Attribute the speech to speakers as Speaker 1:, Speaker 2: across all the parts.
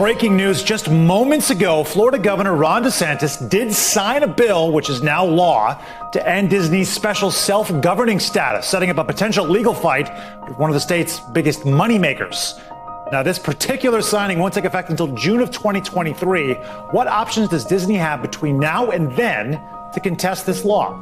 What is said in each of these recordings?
Speaker 1: breaking news just moments ago. Florida Governor Ron DeSantis did sign a bill, which is now law, to end Disney's special self governing status, setting up a potential legal fight with one of the state's biggest moneymakers. Now, this particular signing won't take effect until June of 2023. What options does Disney have between now and then to contest this law?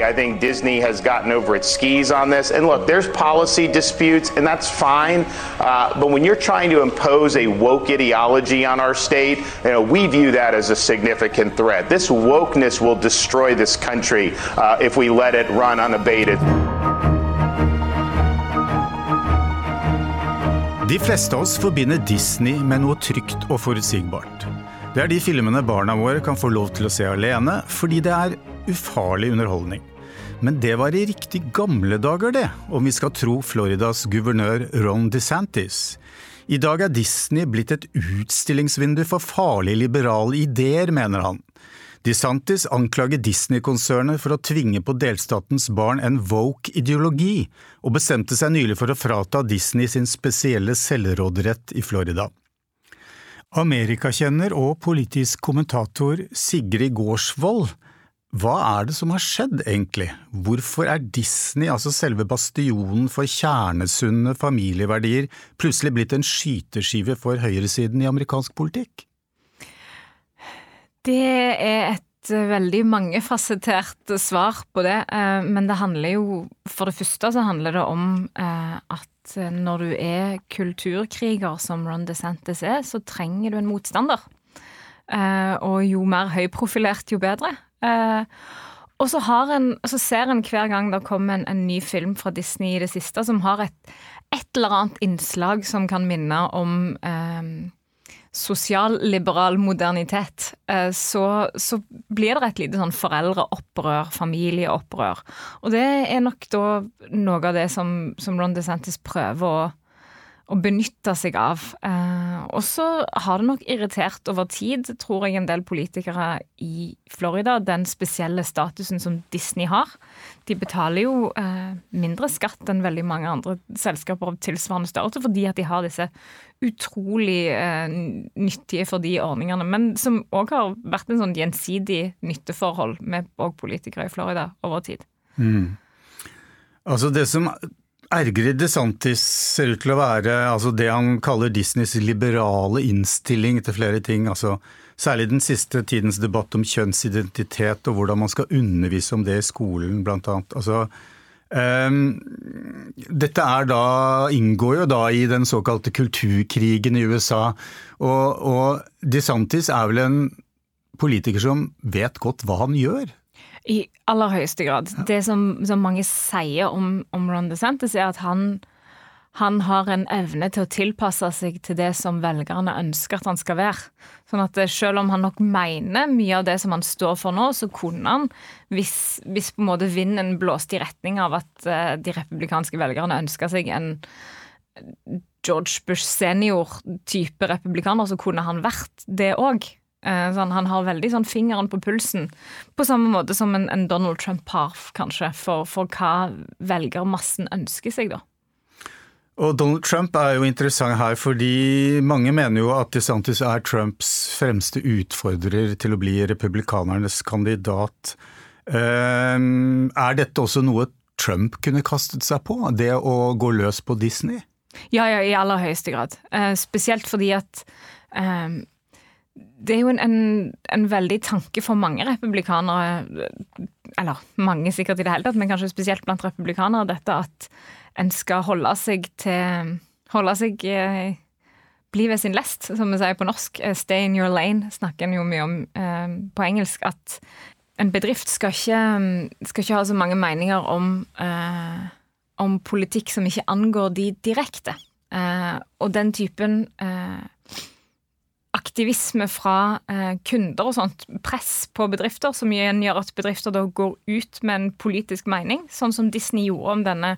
Speaker 2: I think Disney has gotten over its skis on this. And look, there's policy disputes, and that's fine. Uh, but when you're trying to impose a woke ideology on our state, you know, we view that as a significant threat. This wokeness will destroy this country uh, if we let it run unabated.
Speaker 3: De fleste av oss forbinder Disney med noe trygt og forutsigbart. Det er de filmene barna våre kan få lov til å se alene, fordi det er ufarlig underholdning. Men det var i riktig gamle dager, det, om vi skal tro Floridas guvernør Ron DeSantis. I dag er Disney blitt et utstillingsvindu for farlige liberale ideer, mener han. DeSantis anklager Disney-konsernet for å tvinge på delstatens barn en woke-ideologi, og bestemte seg nylig for å frata Disney sin spesielle selvråderett i Florida. Amerikakjenner og politisk kommentator Sigrid Gårdsvold hva er det som har skjedd, egentlig? Hvorfor er Disney, altså selve bastionen for kjernesunne familieverdier, plutselig blitt en skyteskive for høyresiden i amerikansk politikk?
Speaker 4: Det er et veldig mangefasettert svar på det, eh, men det handler jo For det første så handler det om eh, at når du er kulturkriger, som Ron DeSantis er, så trenger du en motstander. Eh, og jo mer høyprofilert, jo bedre. Uh, og så, en, så, ser en hver gang det kommer en, en, ny film fra Disney i det siste som har et, et eller annet innslag som kan minne om um, sosialliberal modernitet, uh, så, så, blir det et lite sånn foreldreopprør, familieopprør. Og det er nok da noe av det som, som Ron DeSantis prøver å å benytte seg av. Eh, og så har det nok irritert over tid, tror jeg, en del politikere i Florida, den spesielle statusen som Disney har. De betaler jo eh, mindre skatt enn veldig mange andre selskaper av tilsvarende størrelse, fordi at de har disse utrolig eh, nyttige for de ordningene, men som òg har vært en sånn gjensidig nytteforhold med politikere i Florida over tid. Mm.
Speaker 3: Altså Det som ergrer DeSantis ser ut til å være altså det han kaller Disneys liberale innstilling til flere ting. altså Særlig den siste tidens debatt om kjønnsidentitet og hvordan man skal undervise om det i skolen, blant annet. Altså, um, dette da, inngår jo da i den såkalte kulturkrigen i USA. Og, og DeSantis er vel en politiker som vet godt hva han gjør.
Speaker 4: I aller høyeste grad. Ja. Det som, som, mange sier om, om Ron DeSantis, er at han, han, har en evne til å tilpasse seg til det som velgerne ønsker at han skal være. Sånn at eh, selv om han nok mener mye av det som han står for nå, så kunne han, hvis, hvis på en måte vinden blåste i retning av at uh, de republikanske velgerne ønska seg en George Bush senior-type republikaner, så kunne han vært det òg. Eh, sånn, han har veldig sånn fingeren på pulsen, på samme måte som en, en Donald Trump har, kanskje, for, for hva velgermassen ønsker seg, da.
Speaker 3: Og Donald Trump er jo interessant her, fordi mange mener jo at DeSantis er Trumps fremste utfordrer til å bli republikanernes kandidat. Eh, er dette også noe Trump kunne kastet seg på, det å gå løs på Disney?
Speaker 4: Ja, ja, i aller høyeste grad. Eh, spesielt fordi at det er jo en, en, en, veldig tanke for mange republikanere, eller mange sikkert i det hele tatt, men kanskje spesielt blant republikanere, dette at en skal holde seg til Holde seg eh, Bli ved sin lest, som vi sier på norsk. Eh, stay in your lane snakker en jo mye om eh, på engelsk. At en bedrift skal ikke, skal ikke ha så mange meninger om, eh, om politikk som ikke angår de direkte. Eh, og den typen eh, aktivisme fra eh, kunder og sånt, press på bedrifter, som igjen gjør at bedrifter da går ut med en politisk mening, sånn som Disney gjorde om denne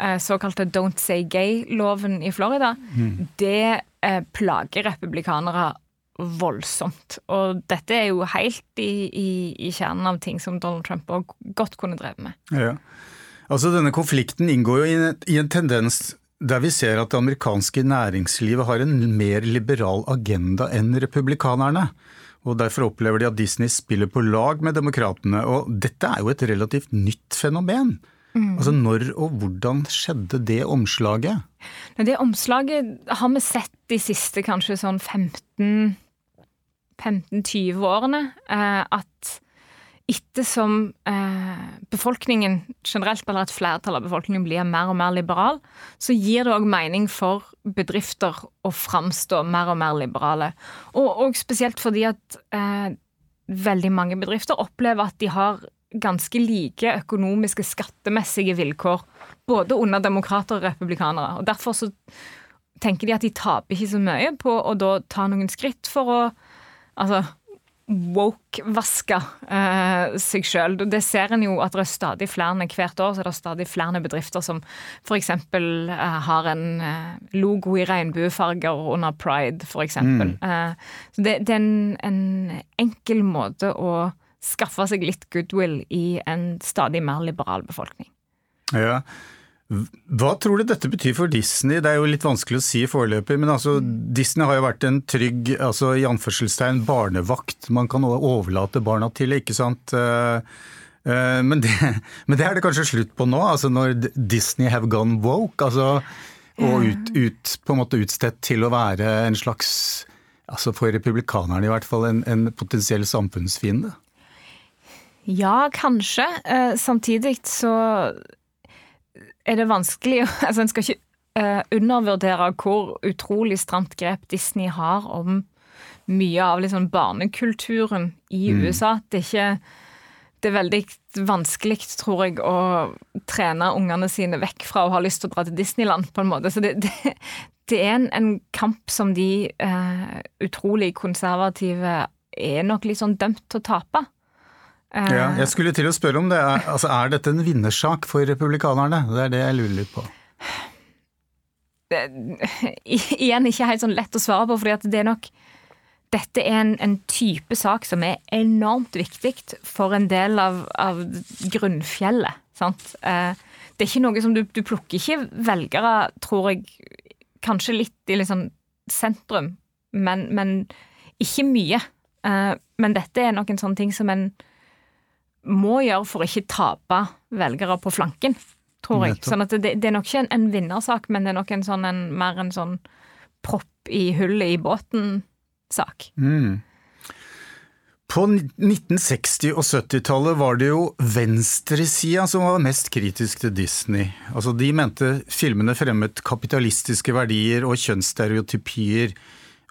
Speaker 4: eh, såkalte Don't Say Gay-loven i Florida, mm. det eh, plager republikanere voldsomt. Og dette er jo helt i, i, i kjernen av ting som Donald Trump òg godt kunne drevet med.
Speaker 3: Ja. Altså Denne konflikten inngår jo i en, i en tendens der vi ser at det amerikanske næringslivet har en mer liberal agenda enn republikanerne. Og Derfor opplever de at Disney spiller på lag med demokratene. Og dette er jo et relativt nytt fenomen. Mm. Altså Når og hvordan skjedde det omslaget?
Speaker 4: Det omslaget har vi sett de siste kanskje sånn 15 15-20 årene. Eh, at ettersom eh, befolkningen generelt, eller et flertall av befolkningen blir mer og mer liberal, så gir det òg mening for bedrifter å framstå mer og mer liberale. Og, og spesielt fordi at eh, veldig mange bedrifter opplever at de har ganske like økonomiske, skattemessige vilkår. Både under demokrater og republikanere. Og Derfor så tenker de at de taper ikke så mye på å da ta noen skritt for å altså, woke-vaske eh, seg sjøl. Det ser en jo at det er stadig flere hvert år så er det stadig flere bedrifter som f.eks. Eh, har en eh, logo i regnbuefarger under pride, f.eks. Mm. Eh, så det, det er en, en, enkel måte å skaffe seg litt goodwill i en stadig mer liberal befolkning.
Speaker 3: Ja, hva tror du dette betyr for Disney? Det er jo litt vanskelig å si foreløpig, men altså, Disney har jo vært en trygg altså i anførselstegn barnevakt man kan overlate barna til, ikke sant? Eh, eh, men det, men det er det kanskje slutt på nå, altså når Disney have gone woke? altså Og ut, ut, på en måte utstedt til å være en slags, altså for republikanerne i hvert fall, en, en potensiell samfunnsfiende?
Speaker 4: Ja, kanskje. Eh, samtidig så er det vanskelig altså En skal ikke uh, undervurdere hvor utrolig stramt grep Disney har om mye av liksom barnekulturen i mm. USA. Det er ikke det er veldig vanskelig, tror jeg, å trene ungene sine vekk fra å ha lyst til å dra til Disneyland, på en måte. Så det, det, det er en, en, kamp som de uh, utrolig konservative er nok litt sånn dømt til å tape.
Speaker 3: Ja, jeg skulle til å spørre om det. Er, altså, er dette en vinnersak for republikanerne? Det er det jeg lurer litt på.
Speaker 4: Det, igjen ikke helt sånn lett å svare på, fordi det er nok dette er en, en, type sak som er enormt viktig for en del av, av grunnfjellet. Sant? Eh, det er ikke noe som du, du, plukker ikke velgere, tror jeg, kanskje litt i liksom sentrum, men, men ikke mye. Eh, men dette er nok en sånn ting som en må gjøre for å ikke tape velgere på flanken, tror jeg. Sånn at det, det, er nok ikke en, en, vinnersak, men det er nok en sånn, en, mer en sånn propp i hullet i båten-sak. Mm.
Speaker 3: På 1960- og 70-tallet var det jo venstresida som var mest kritisk til Disney. Altså De mente filmene fremmet kapitalistiske verdier og kjønnsstereotypier.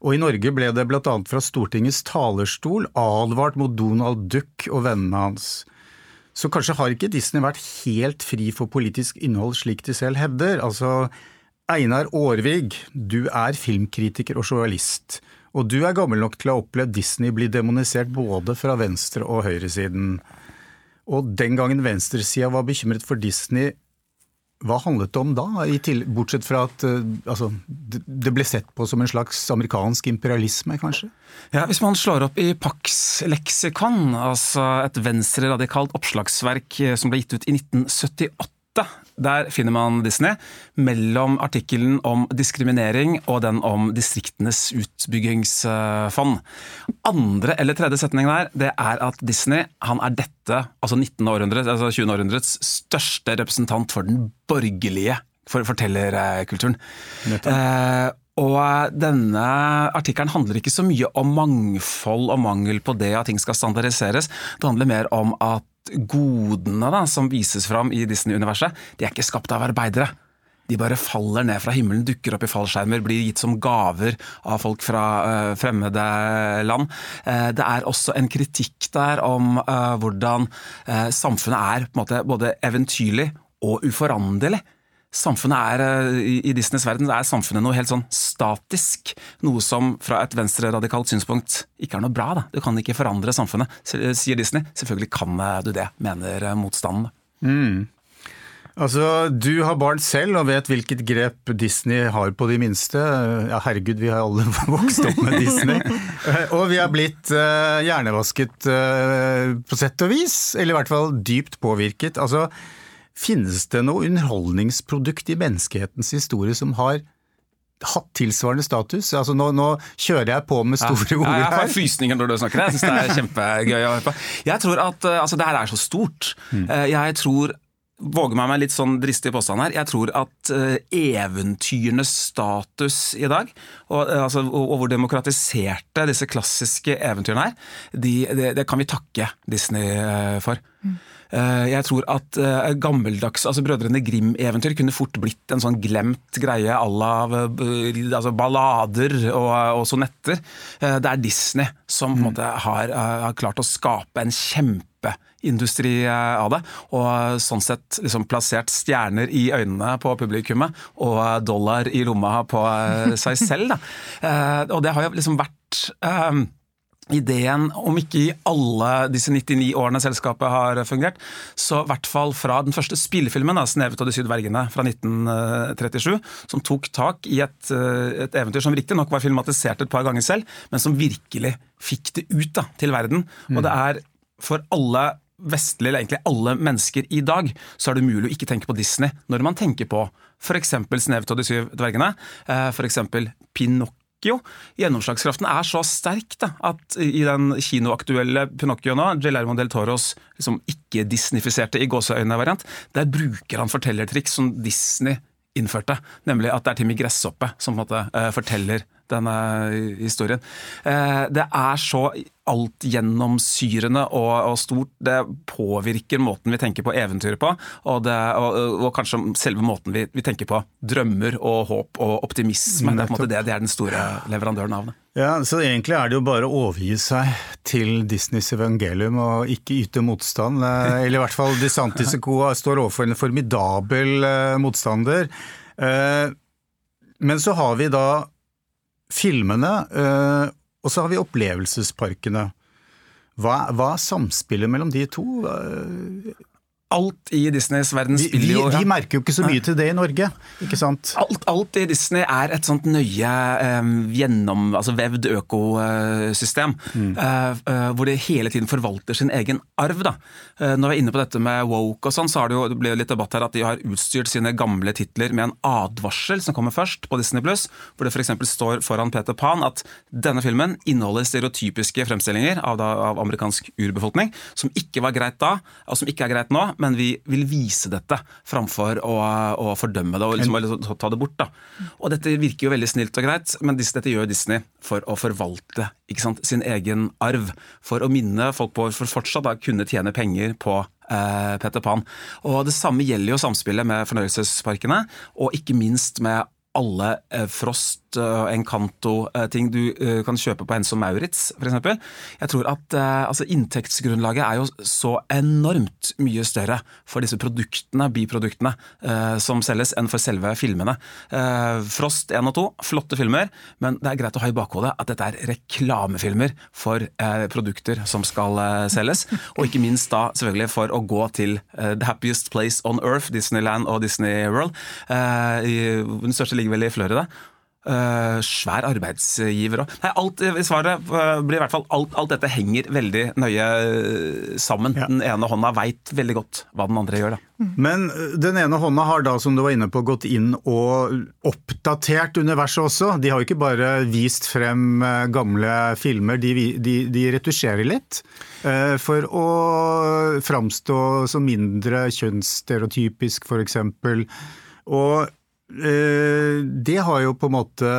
Speaker 3: Og i Norge ble det bl.a. fra Stortingets talerstol advart mot Donald Duck og vennene hans. Så kanskje har ikke Disney vært helt fri for politisk innhold slik de selv hevder. Altså, Einar Aarvig, du er filmkritiker og journalist. Og du er gammel nok til å ha opplevd Disney bli demonisert både fra venstre- og høyresiden. Og den gangen venstresida var bekymret for Disney, hva handlet det om da, bortsett fra at eh, altså, det ble sett på som en slags amerikansk imperialisme, kanskje?
Speaker 5: Ja, Hvis man slår opp i Pax leksikon, altså et venstreradikalt oppslagsverk eh, som ble gitt ut i 1978, der finner man Disney mellom artikkelen om diskriminering og den om distriktenes utbyggingsfond. Andre eller tredje setning der, det er at Disney han er dette, altså 19. århundret, altså 20. århundrets største representant for den borgerlige fortellerkulturen. Eh, og denne artikkelen handler ikke så mye om mangfold og mangel på det at ting skal standardiseres. Det handler mer om at godene da, som vises fram i Disney-universet, de er ikke skapt av arbeidere. De bare faller ned fra himmelen, dukker opp i fallskjermer, blir gitt som gaver av folk fra uh, fremmede land. Uh, det er også en kritikk der om uh, hvordan samfunnet er på en måte både eventyrlig og uforanderlig samfunnet er, eh, i Disneys verden er samfunnet noe helt sånn statisk. Noe som fra et venstreradikalt synspunkt ikke er noe bra. Da. Du kan ikke forandre samfunnet, sier Disney. Selvfølgelig kan du det, mener eh, motstanden. Mm.
Speaker 3: Altså, Du har barn selv og vet hvilket grep Disney har på de minste. Ja, herregud, vi har alle vokst opp med Disney. og vi har blitt hjernevasket på sett og vis, eller i hvert fall dypt påvirket. Altså, Finnes det noe underholdningsprodukt i menneskehetens historie som har hatt tilsvarende status? Altså nå, nå kjører jeg på med store
Speaker 5: ja,
Speaker 3: ord
Speaker 5: her. jeg
Speaker 3: har
Speaker 5: får frysninger når du snakker. Jeg syns det er kjempegøy å høre på. Jeg tror at uh, altså, det her er så stort.
Speaker 3: Mm.
Speaker 5: Uh, jeg tror Våger meg med litt sånn dristig påstand her. Jeg tror at uh, eventyrenes status i dag, og, altså, og, og hvor demokratiserte disse klassiske eventyrene er, de, det, det kan vi takke Disney for. Mm. Jeg tror at gammeldags altså Brødrene Grim-eventyr kunne fort blitt en sånn glemt greie à la altså ballader og, og, sonetter. Det er Disney som på en måte har, har klart å skape en kjempeindustri av det, og sånn sett liksom plassert stjerner i øynene på publikummet og dollar i lomma på seg selv. Da. Og det har jo liksom vært ideen, om ikke i alle disse 99 årene selskapet har fungert, så i hvert fall fra den første spillefilmen, 'Snevet og de syv dvergene' fra 1937, som tok tak i et, et eventyr som riktignok var filmatisert et par ganger selv, men som virkelig fikk det ut da, til verden. Mm. Og det er for alle vestlige, eller egentlig alle mennesker i dag, så er det umulig å ikke tenke på Disney når man tenker på f.eks. 'Snevet og de syv dvergene', f.eks. Pinocchio Pinocchio. Gjennomslagskraften er så sterk da, at i den kinoaktuelle Pinocchio nå, Guillermo del Toros liksom ikke-disnifiserte i gåseøynene-variant, der bruker han fortellertriks som Disney innførte. Nemlig at det er Timmy Gresshoppe som på en måte uh, forteller denne historien. Uh, det er så altgjennomsyrende og, og stort. Det påvirker måten vi tenker på eventyret på, og, det, og, og kanskje selve måten vi, vi, tenker på drømmer og håp og optimisme. Det er, på en måte det, det er den store leverandøren av det.
Speaker 3: Ja, Så egentlig er det jo bare å overgi seg til Disneys evangelium og ikke yte motstand. Eh, eller i hvert fall DeSantis og co. står overfor en formidabel eh, motstander. Eh, men så har vi da filmene, og så har vi opplevelsesparkene. Hva, hva er samspillet mellom de to?
Speaker 5: Alt i Disneys verden spiller jo
Speaker 3: vi, vi, merker jo ikke så mye til det i Norge, ikke sant?
Speaker 5: Alt, alt i Disney er et sånt nøye um, gjennom, altså vevd økosystem, mm. uh, uh, hvor det hele tiden forvalter sin egen arv. da. Uh, når vi er inne på dette med woke og sånn, så har det jo det ble litt debatt her at de har utstyrt sine gamle titler med en advarsel som kommer først på Disney Pluss, hvor det f.eks. står foran Peter Pan at denne filmen inneholder stereotypiske fremstillinger av, da, av amerikansk urbefolkning, som ikke var greit da, og som ikke er greit nå men vi vil vise dette framfor å, å fordømme det og liksom, liksom, ta det bort. Da. Og Dette virker jo veldig snilt og greit, men dette gjør Disney for å forvalte sant, sin egen arv. For å minne folk på for fortsatt å kunne tjene penger på eh, Peter Pan. Og Det samme gjelder jo samspillet med fornøyelsesparkene, og ikke minst med alle eh, Frost og Encanto-ting du eh, kan kjøpe på Henso Maurits f.eks. Jeg tror at eh, altså, inntektsgrunnlaget er jo så enormt mye større for disse produktene, biproduktene, som selges, enn for selve filmene. Frost 1 og 2, flotte filmer, men det er greit å ha i bakhodet at dette er reklamefilmer for produkter som skal selges. Og ikke minst da selvfølgelig for å gå til The Happiest Place on Earth, Disneyland og Disney World. Den største ligger vel i Florida. Uh, svær arbeidsgiver òg. Alt svaret uh, blir i hvert fall alt, alt, dette henger veldig nøye sammen. Ja. Den ene hånda veit veldig godt hva den andre gjør. Da.
Speaker 3: Men den ene hånda har da, som du var inne på, gått inn og oppdatert universet også. De har jo ikke bare vist frem gamle filmer, de, de, de retusjerer litt. Uh, for å framstå som mindre kjønnsstereotypisk, f.eks. Og det har jo på en måte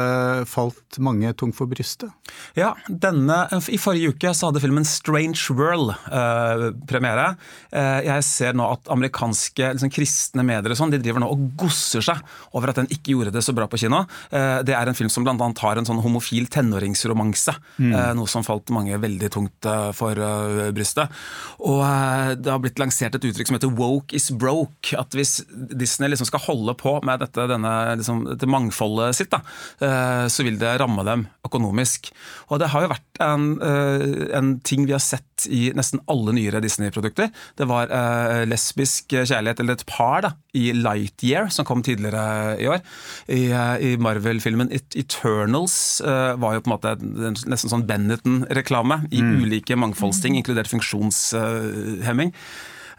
Speaker 3: falt mange tungt for brystet.
Speaker 5: Ja, denne, I forrige uke så hadde filmen 'Strange World' eh, premiere. Eh, jeg ser nå at amerikanske liksom, kristne medier og sånn, de driver nå og gosser seg over at den ikke gjorde det så bra på kino. Eh, det er en film som bl.a. har en sånn homofil tenåringsromanse. Mm. Eh, noe som falt mange veldig tungt eh, for eh, brystet. Og det har blitt lansert et uttrykk som heter 'woke is broke'. At hvis Disney liksom skal holde på med dette, denne denne, liksom, dette mangfoldet sitt, da, eh, så vil det ramme dem økonomisk. Og det har jo vært en, eh, en ting vi har sett i nesten alle nyere Disney-produkter. Det var eh, lesbisk kjærlighet, eller et par, da, i Lightyear, som kom tidligere i år. I, i Marvel-filmen Eternals var jo på en måte nesten sånn Benetton-reklame i mm. ulike mangfoldsting, inkludert funksjonshemming.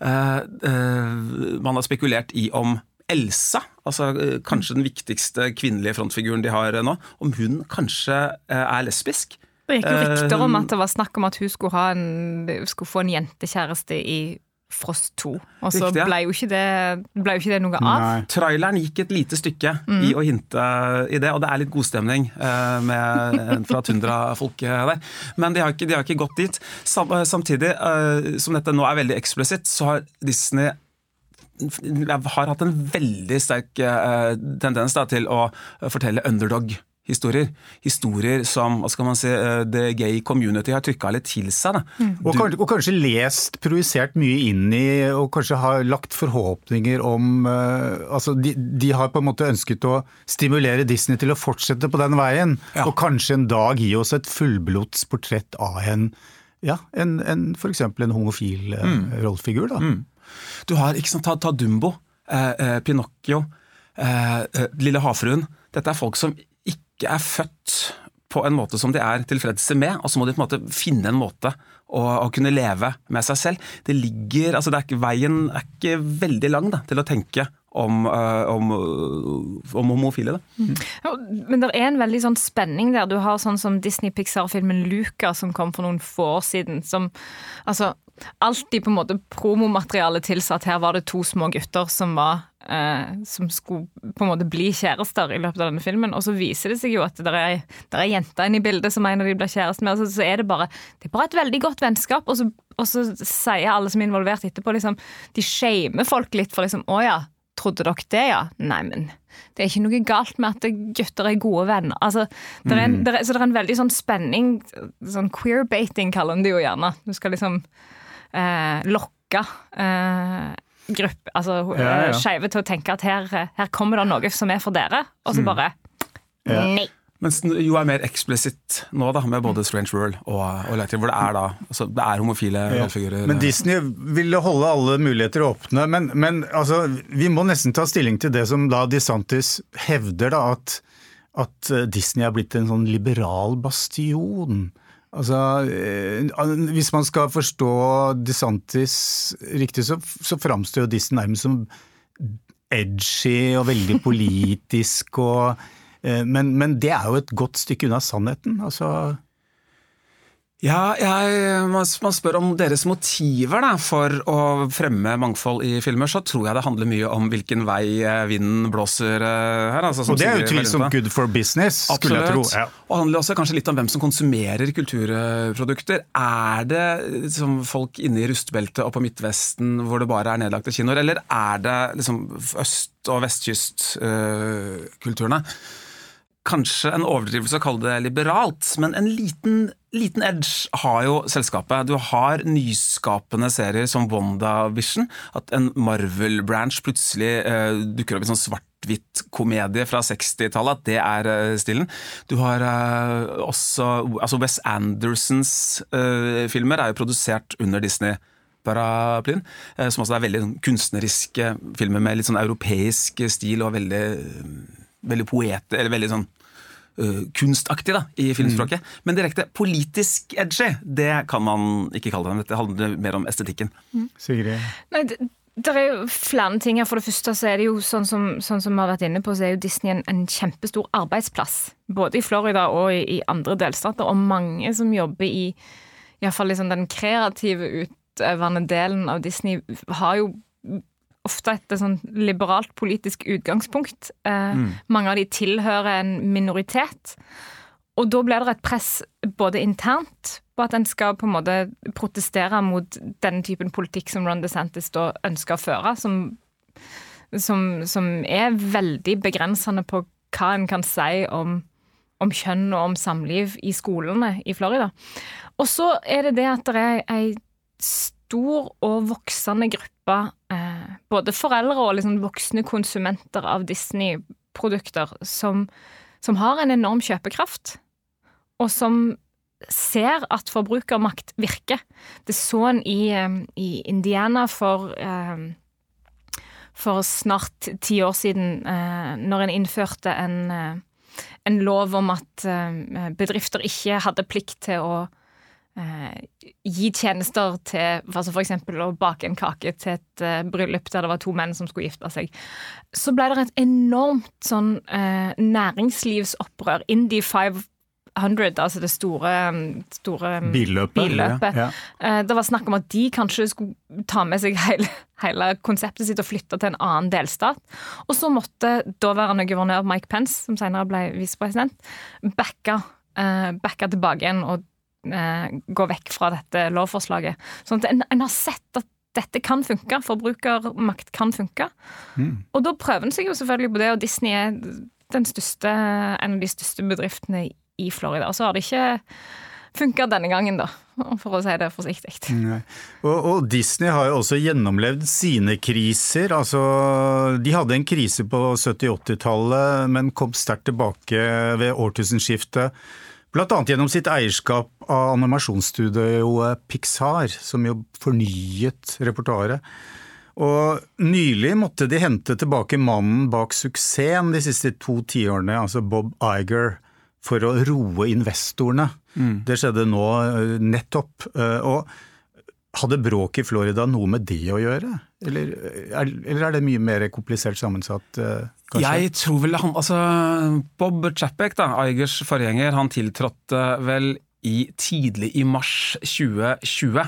Speaker 5: Uh, uh, man har spekulert i om Elsa, altså uh, kanskje den viktigste kvinnelige frontfiguren de har nå, om hun kanskje er lesbisk.
Speaker 4: Det gikk jo rykter om at det var snakk om at hun skulle, en, skulle få en jentekjæreste i Frost 2. Og så ble, jo ikke det, ble jo ikke det noe av. Nei.
Speaker 5: Traileren gikk et lite stykke mm. i å hinte i det, og det er litt godstemning uh, med fra Tundra-folket der. Men de har, ikke, de har ikke, gått dit. Sam, samtidig uh, som dette nå er veldig eksplisitt, så har Disney har hatt en veldig sterk tendens da, til å fortelle underdog historier. Historier som hva skal man si, uh, the gay community har trykka litt til seg.
Speaker 3: Mm. Og, kanskje, og, kanskje, lest, projisert mye inn i, og kanskje har lagt forhåpninger om uh, altså de, de, har på en måte ønsket å stimulere Disney til å fortsette på den veien. Ja. Og kanskje en dag gi oss et fullblods portrett av en ja, en, en f.eks. en homofil mm. rollefigur. da. Mm.
Speaker 5: Du har ikke sant, ta, ta Dumbo, Pinocchio, Lille havfruen. Dette er folk som ikke er født på en måte som de er tilfredse med, og så må de på en måte finne en måte å, å kunne leve med seg selv. Det ligger, altså det er ikke, Veien er ikke veldig lang da, til å tenke om, uh, om, om, homofile. Mm.
Speaker 4: Ja, men det er en veldig sånn spenning der. Du har sånn som Disney-Pixar-filmen Luca som kom for noen få år siden. som altså alltid på en måte promomaterialet tilsa at her var det to små gutter som var eh, som skulle på en måte bli kjærester i løpet av denne filmen. Og så viser det seg jo at det er, er jenta inne i bildet som en av de blir kjæreste med. Og så, så, er det bare det er bare et veldig godt vennskap. Og så, og så sier alle som er involvert etterpå, liksom De shamer folk litt for liksom Å ja, trodde dere det, ja? Nei, men det er ikke noe galt med at gutter er gode venner. Altså, det er en, mm. det er, så det er en veldig sånn spenning. Sånn queer-bating kaller en det jo gjerne. Du skal liksom eh, lokke eh, gruppe, altså ja, ja. skeive til å tenke at her, her, kommer det noe som er for dere, og så mm. bare ja. nei.
Speaker 5: Mens jo er mer eksplisitt nå, da, med både Strange World og, og Lighter, hvor det er da altså, det er homofile ja. rollefigurer.
Speaker 3: Men Disney ville holde alle muligheter åpne. Men, men altså, vi må nesten ta stilling til det som da DeSantis hevder, da, at, at Disney er blitt en sånn liberal bastion. Altså, eh, Hvis man skal forstå DeSantis riktig, så, så framstår Disney nærmest som edgy og veldig politisk. Og, eh, men, men, det er jo et godt stykke unna sannheten. Altså,
Speaker 5: ja, jeg, man spør om deres motiver da, for å fremme mangfold i filmer, så tror jeg det handler mye om hvilken vei eh, vinden blåser eh, her. Altså,
Speaker 3: og det er utvilsomt good for business, skulle
Speaker 5: Absolutt.
Speaker 3: jeg tro. Ja.
Speaker 5: Og handler også kanskje litt om hvem som konsumerer kulturprodukter. Er det liksom, folk inne i rustbeltet og på Midtvesten hvor det bare er nedlagte kinoer, eller er det liksom, øst- og vestkystkulturene? Uh, kanskje en overdrivelse å kalle det liberalt, men en liten, liten, edge har jo selskapet. Du har nyskapende serier som WandaVision, at en Marvel-branch plutselig uh, dukker opp i sånn svart-hvitt komedie fra 60-tallet, at det er uh, stilen. Du har uh, også altså Wes Andersons filmer er jo produsert under Disney. Paraplyen, som også er veldig sånn, kunstneriske filmer med litt sånn europeisk stil og veldig veldig poet, eller veldig sånn uh, kunstaktig da, i filmspråket. Mm. Men direkte politisk edgy, det kan man ikke kalle det. Det handler mer om estetikken.
Speaker 3: Mm. Sigrid?
Speaker 4: Nei, det, det er jo flere ting her. For det første så er det jo sånn som, sånn som vi har vært inne på, så er jo Disney en, en kjempestor arbeidsplass. Både i Florida og i, i andre delstater. Og mange som jobber i iallfall liksom den kreative utøvende delen av Disney, har jo ofte et sånn liberalt politisk utgangspunkt. Eh, mm. Mange av de tilhører en minoritet. Og da blir det et press både internt på at en skal på en måte protestere mot den typen politikk som Ron DeSantis da ønsker å føre, som, som, som er veldig begrensende på hva en kan si om, om kjønn og om samliv i skolene i Florida. Og så er det det at det er ei stor og voksende gruppe eh, både foreldre og liksom voksne konsumenter av Disney-produkter som, som, har en enorm kjøpekraft, og som ser at forbrukermakt virker. Det så en i, i Indiana for eh, for snart ti år siden, eh, når en innførte en, eh, en lov om at bedrifter ikke hadde plikt til å eh, gi tjenester til altså F.eks. å bake en kake til et eh, bryllup der det var to menn som skulle gifte seg. Så ble det et enormt sånn eh, næringslivsopprør. Indie 500, altså det store, store
Speaker 3: Billøpet.
Speaker 4: billøpet.
Speaker 3: Ja.
Speaker 4: Eh, Det var snakk om at de kanskje skulle ta med seg hele, hele konseptet sitt og flytte til en annen delstat. Og så måtte daværende guvernør Mike Pence, som senere ble visepresident, backe, eh, backe tilbake igjen og gå vekk fra dette lovforslaget. Sånn at en, en har sett at dette kan funke. Forbrukermakt kan funke. Og da prøver en seg jo selvfølgelig på det, og Disney er den største, en av de største bedriftene i Florida. Og så har det ikke funka denne gangen, da, for å si det forsiktig.
Speaker 3: Og, og Disney har jo også gjennomlevd sine kriser. Altså, de hadde en krise på 70-80-tallet, men kom sterkt tilbake ved årtusenskiftet. Annet gjennom sitt eierskap av animasjonsstudioet Pixar, som jo fornyet repertoaret. Og nylig måtte de hente tilbake mannen bak suksessen de siste to tiårene, altså Bob Iger, for å roe investorene. Det skjedde nå eh, nettopp. eh, Og hadde bråket i Florida noe med det å gjøre? Eller er, eller er det mye mer komplisert sammensatt, eh, kanskje?
Speaker 5: Jeg tror vel han Altså, Bob Chapek, da, Eigers forgjenger, han tiltrådte vel i tidlig i mars 2020.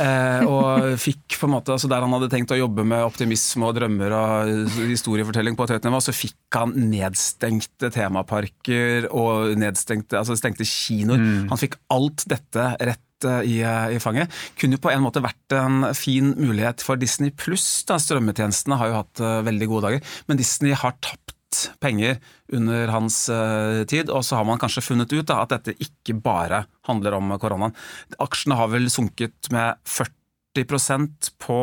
Speaker 5: Eh, og fikk på en måte, altså Der han hadde tenkt å jobbe med optimisme og drømmer og historiefortelling på et høyt nivå, så fikk han nedstengte temaparker og nedstengte, altså stengte kinoer. Han fikk alt dette rett eh, i, i fanget. Kunne jo på en måte vært en fin mulighet for Disney pluss. Strømmetjenestene har jo hatt eh, veldig gode dager, men Disney har tapt penger under hans uh, tid, og så har man kanskje funnet ut da, at dette ikke bare handler om koronaen. Aksjene har vel sunket med 40 på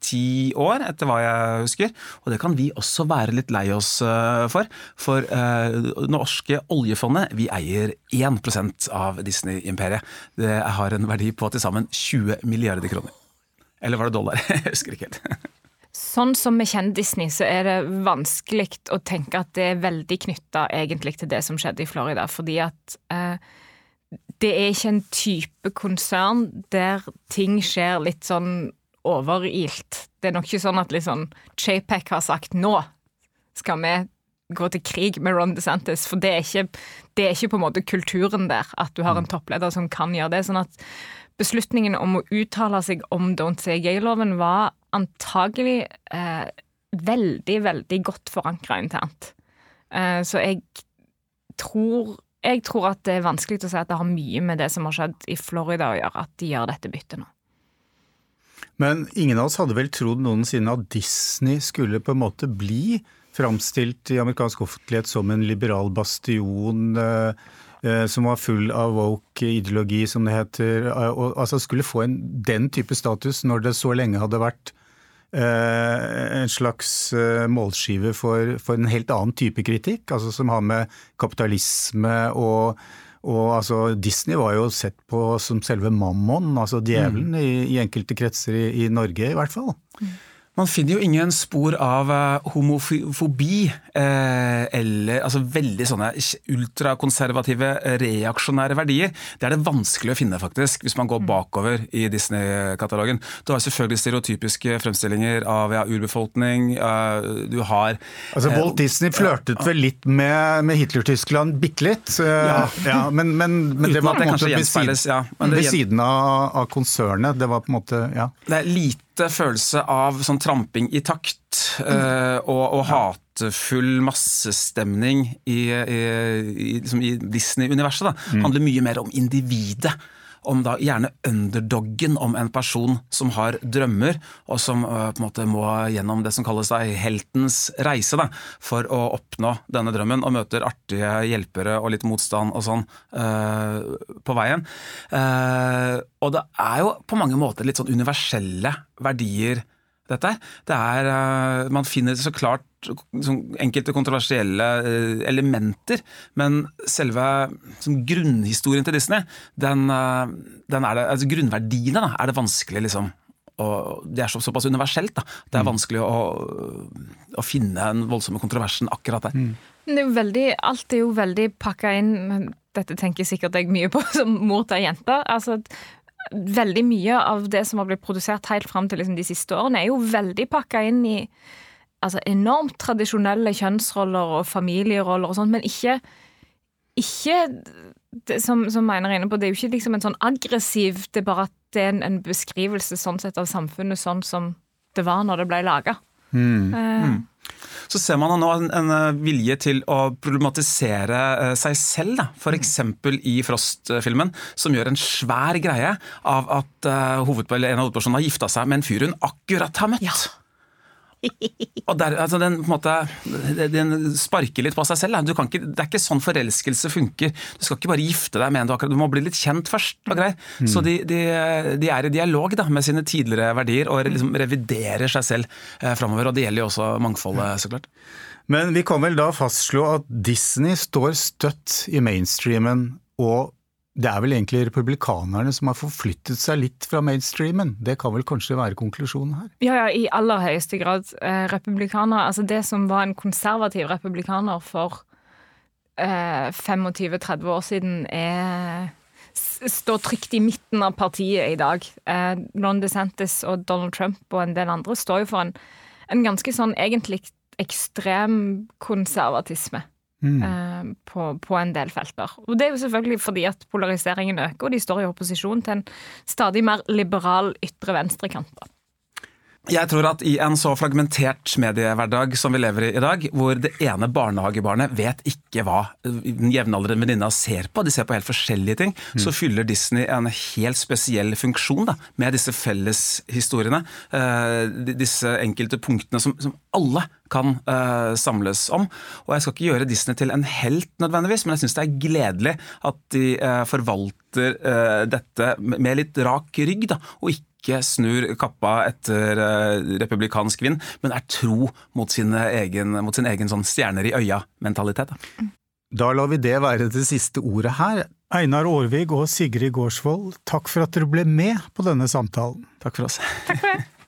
Speaker 5: ti ti år, etter hva jeg husker. Og det kan vi også være litt lei oss uh, for. For uh, norske oljefondet, vi eier 1% av Disney-imperiet. Det har en verdi på til sammen 20 milliarder kroner. Eller var det dollar? Jeg husker ikke helt.
Speaker 4: Sånn som vi kjenner Disney, så er det vanskelig å tenke at det er veldig knytta egentlig til det som skjedde i Florida. Fordi at eh, det er ikke en type konsern der ting skjer litt sånn overilt. Det er nok ikke sånn at liksom JPEC har sagt nå skal vi gå til krig med Ron DeSantis, for det er ikke, det er ikke på en måte kulturen der, at du har en toppleder som kan gjøre det. sånn at beslutningen om å uttale seg om Don't Say Gay-loven var antagelig eh, veldig, veldig godt forankra internt. Eh, så jeg tror, jeg tror at det er vanskelig å si at det har mye med det som har skjedd i Florida å gjøre, at de gjør dette byttet nå.
Speaker 3: Men ingen av oss hadde vel trodd noensinne at Disney skulle på en måte bli framstilt i amerikansk offentlighet som en liberal bastion eh, eh, som var full av woke-ideologi, som det heter. eh, Og, altså skulle få en, den type status når det så lenge hadde vært en slags eh, målskive for, for en helt annen type kritikk, altså som har med kapitalisme og og altså, Disney var jo sett på som selve mammon, altså djevelen, i, i enkelte kretser i, i Norge i hvert fall.
Speaker 5: Man finner jo ingen spor av eh, homofobi eh, eller altså veldig sånne ultrakonservative, reaksjonære verdier. Det er det vanskelig å finne, faktisk, hvis man går bakover i Disney-katalogen. Du har selvfølgelig stereotypiske fremstillinger av ja, urbefolkning. eh, du har
Speaker 3: Altså, Walt Disney flørtet vel litt med, med Hitler-Tyskland, bitte litt. eh, ja, men, men, men det var på en måte ved siden,
Speaker 5: ja.
Speaker 3: Ved siden av, av konsernet. Det var på en måte Ja.
Speaker 5: Det er lite følelse av sånn tramping i takt eh, og, og hatefull massestemning i, i, i, liksom i Disney-universet. da. handler mye mer om individet. Om da gjerne underdoggen, om en person som har drømmer, og som eh, på en måte må gjennom det som kalles da, heltens reise da, for å oppnå denne drømmen, og møter artige hjelpere og litt motstand og sånn uh, på veien. Uh, og det er jo på mange måter litt sånn universelle verdier dette her. Det er, man finner så klart enkelte kontroversielle eh, elementer, men selve sånn grunnhistorien til Disney, den, eh, den er det, altså grunnverdiene da, er det vanskelig liksom og Det er så, såpass universelt. da. Det er vanskelig å, å finne den voldsomme kontroversen akkurat der.
Speaker 4: Det er jo veldig, alt er jo veldig pakka inn dette tenker sikkert jeg mye på som mor til ei jente. Altså, veldig mye av det som har blitt produsert helt fram til liksom, de siste årene, er jo veldig pakka inn i altså, enormt tradisjonelle kjønnsroller og familieroller og sånt, men ikke, ikke det, som, som Einar er inne på, det er jo ikke liksom en sånn aggressiv Det er bare at det er en, en beskrivelse sånn sett av samfunnet sånn som det var når det ble laga. Mm.
Speaker 5: Uh, mm så ser man nå en, en eh, vilje til å problematisere eh, seg selv. F.eks. i Frost-filmen, som gjør en svær greie av at uh, en av hovedpersonene har gifta seg med en fyr hun akkurat har møtt. Ja. Og der, altså den, måte, den, sparker litt på seg selv. Ikke, det er ikke sånn forelskelse funker. Du skal ikke bare gifte deg med en du akkurat Du må bli litt kjent først. og grei. Mm. Så de, de, de, er i dialog da, med sine tidligere verdier og liksom reviderer seg selv eh, framover. Og det gjelder jo også mangfoldet, så klart.
Speaker 3: Men vi kan vel da fastslå at Disney står støtt i mainstreamen og det er vel egentlig republikanerne som har forflyttet seg litt fra mainstreamen. Det kan vel kanskje være konklusjonen her?
Speaker 4: Ja, ja, i aller høyeste grad. Eh, republikanere, altså det som var en konservativ republikaner for eh, 25-30 år siden, er står trygt i midten av partiet i dag. Eh, Ron DeSantis og Donald Trump og en del andre står jo for en, en ganske sånn egentlig ekstrem konservatisme. Mm. Eh, på, på, en del felter. Og Det er jo selvfølgelig fordi at polariseringen øker, og de står i opposisjon til en stadig mer liberal ytre venstrekant.
Speaker 5: Jeg tror at i en så fragmentert mediehverdag som vi lever i i dag, hvor det ene barnehagebarnet vet ikke hva den jevnaldrende venninna ser på, de ser på helt forskjellige ting, mm. så fyller Disney en helt spesiell funksjon da, med disse felleshistoriene. Uh, disse enkelte punktene som, som alle kan uh, samles om. Og Jeg skal ikke gjøre Disney til en helt nødvendigvis, men jeg syns det er gledelig at de uh, forvalter dette med litt rak rygg, da, og ikke ikke snur kappa etter uh, republikansk vind, men er tro mot, egen, mot sin egen sånn stjerner i øya-mentalitet.
Speaker 3: Da. da lar vi det være det siste ordet her. Einar Aarvig og Sigrid Gårdsvold, takk for at dere ble med på denne samtalen.
Speaker 5: Takk for oss.
Speaker 4: Takk for det.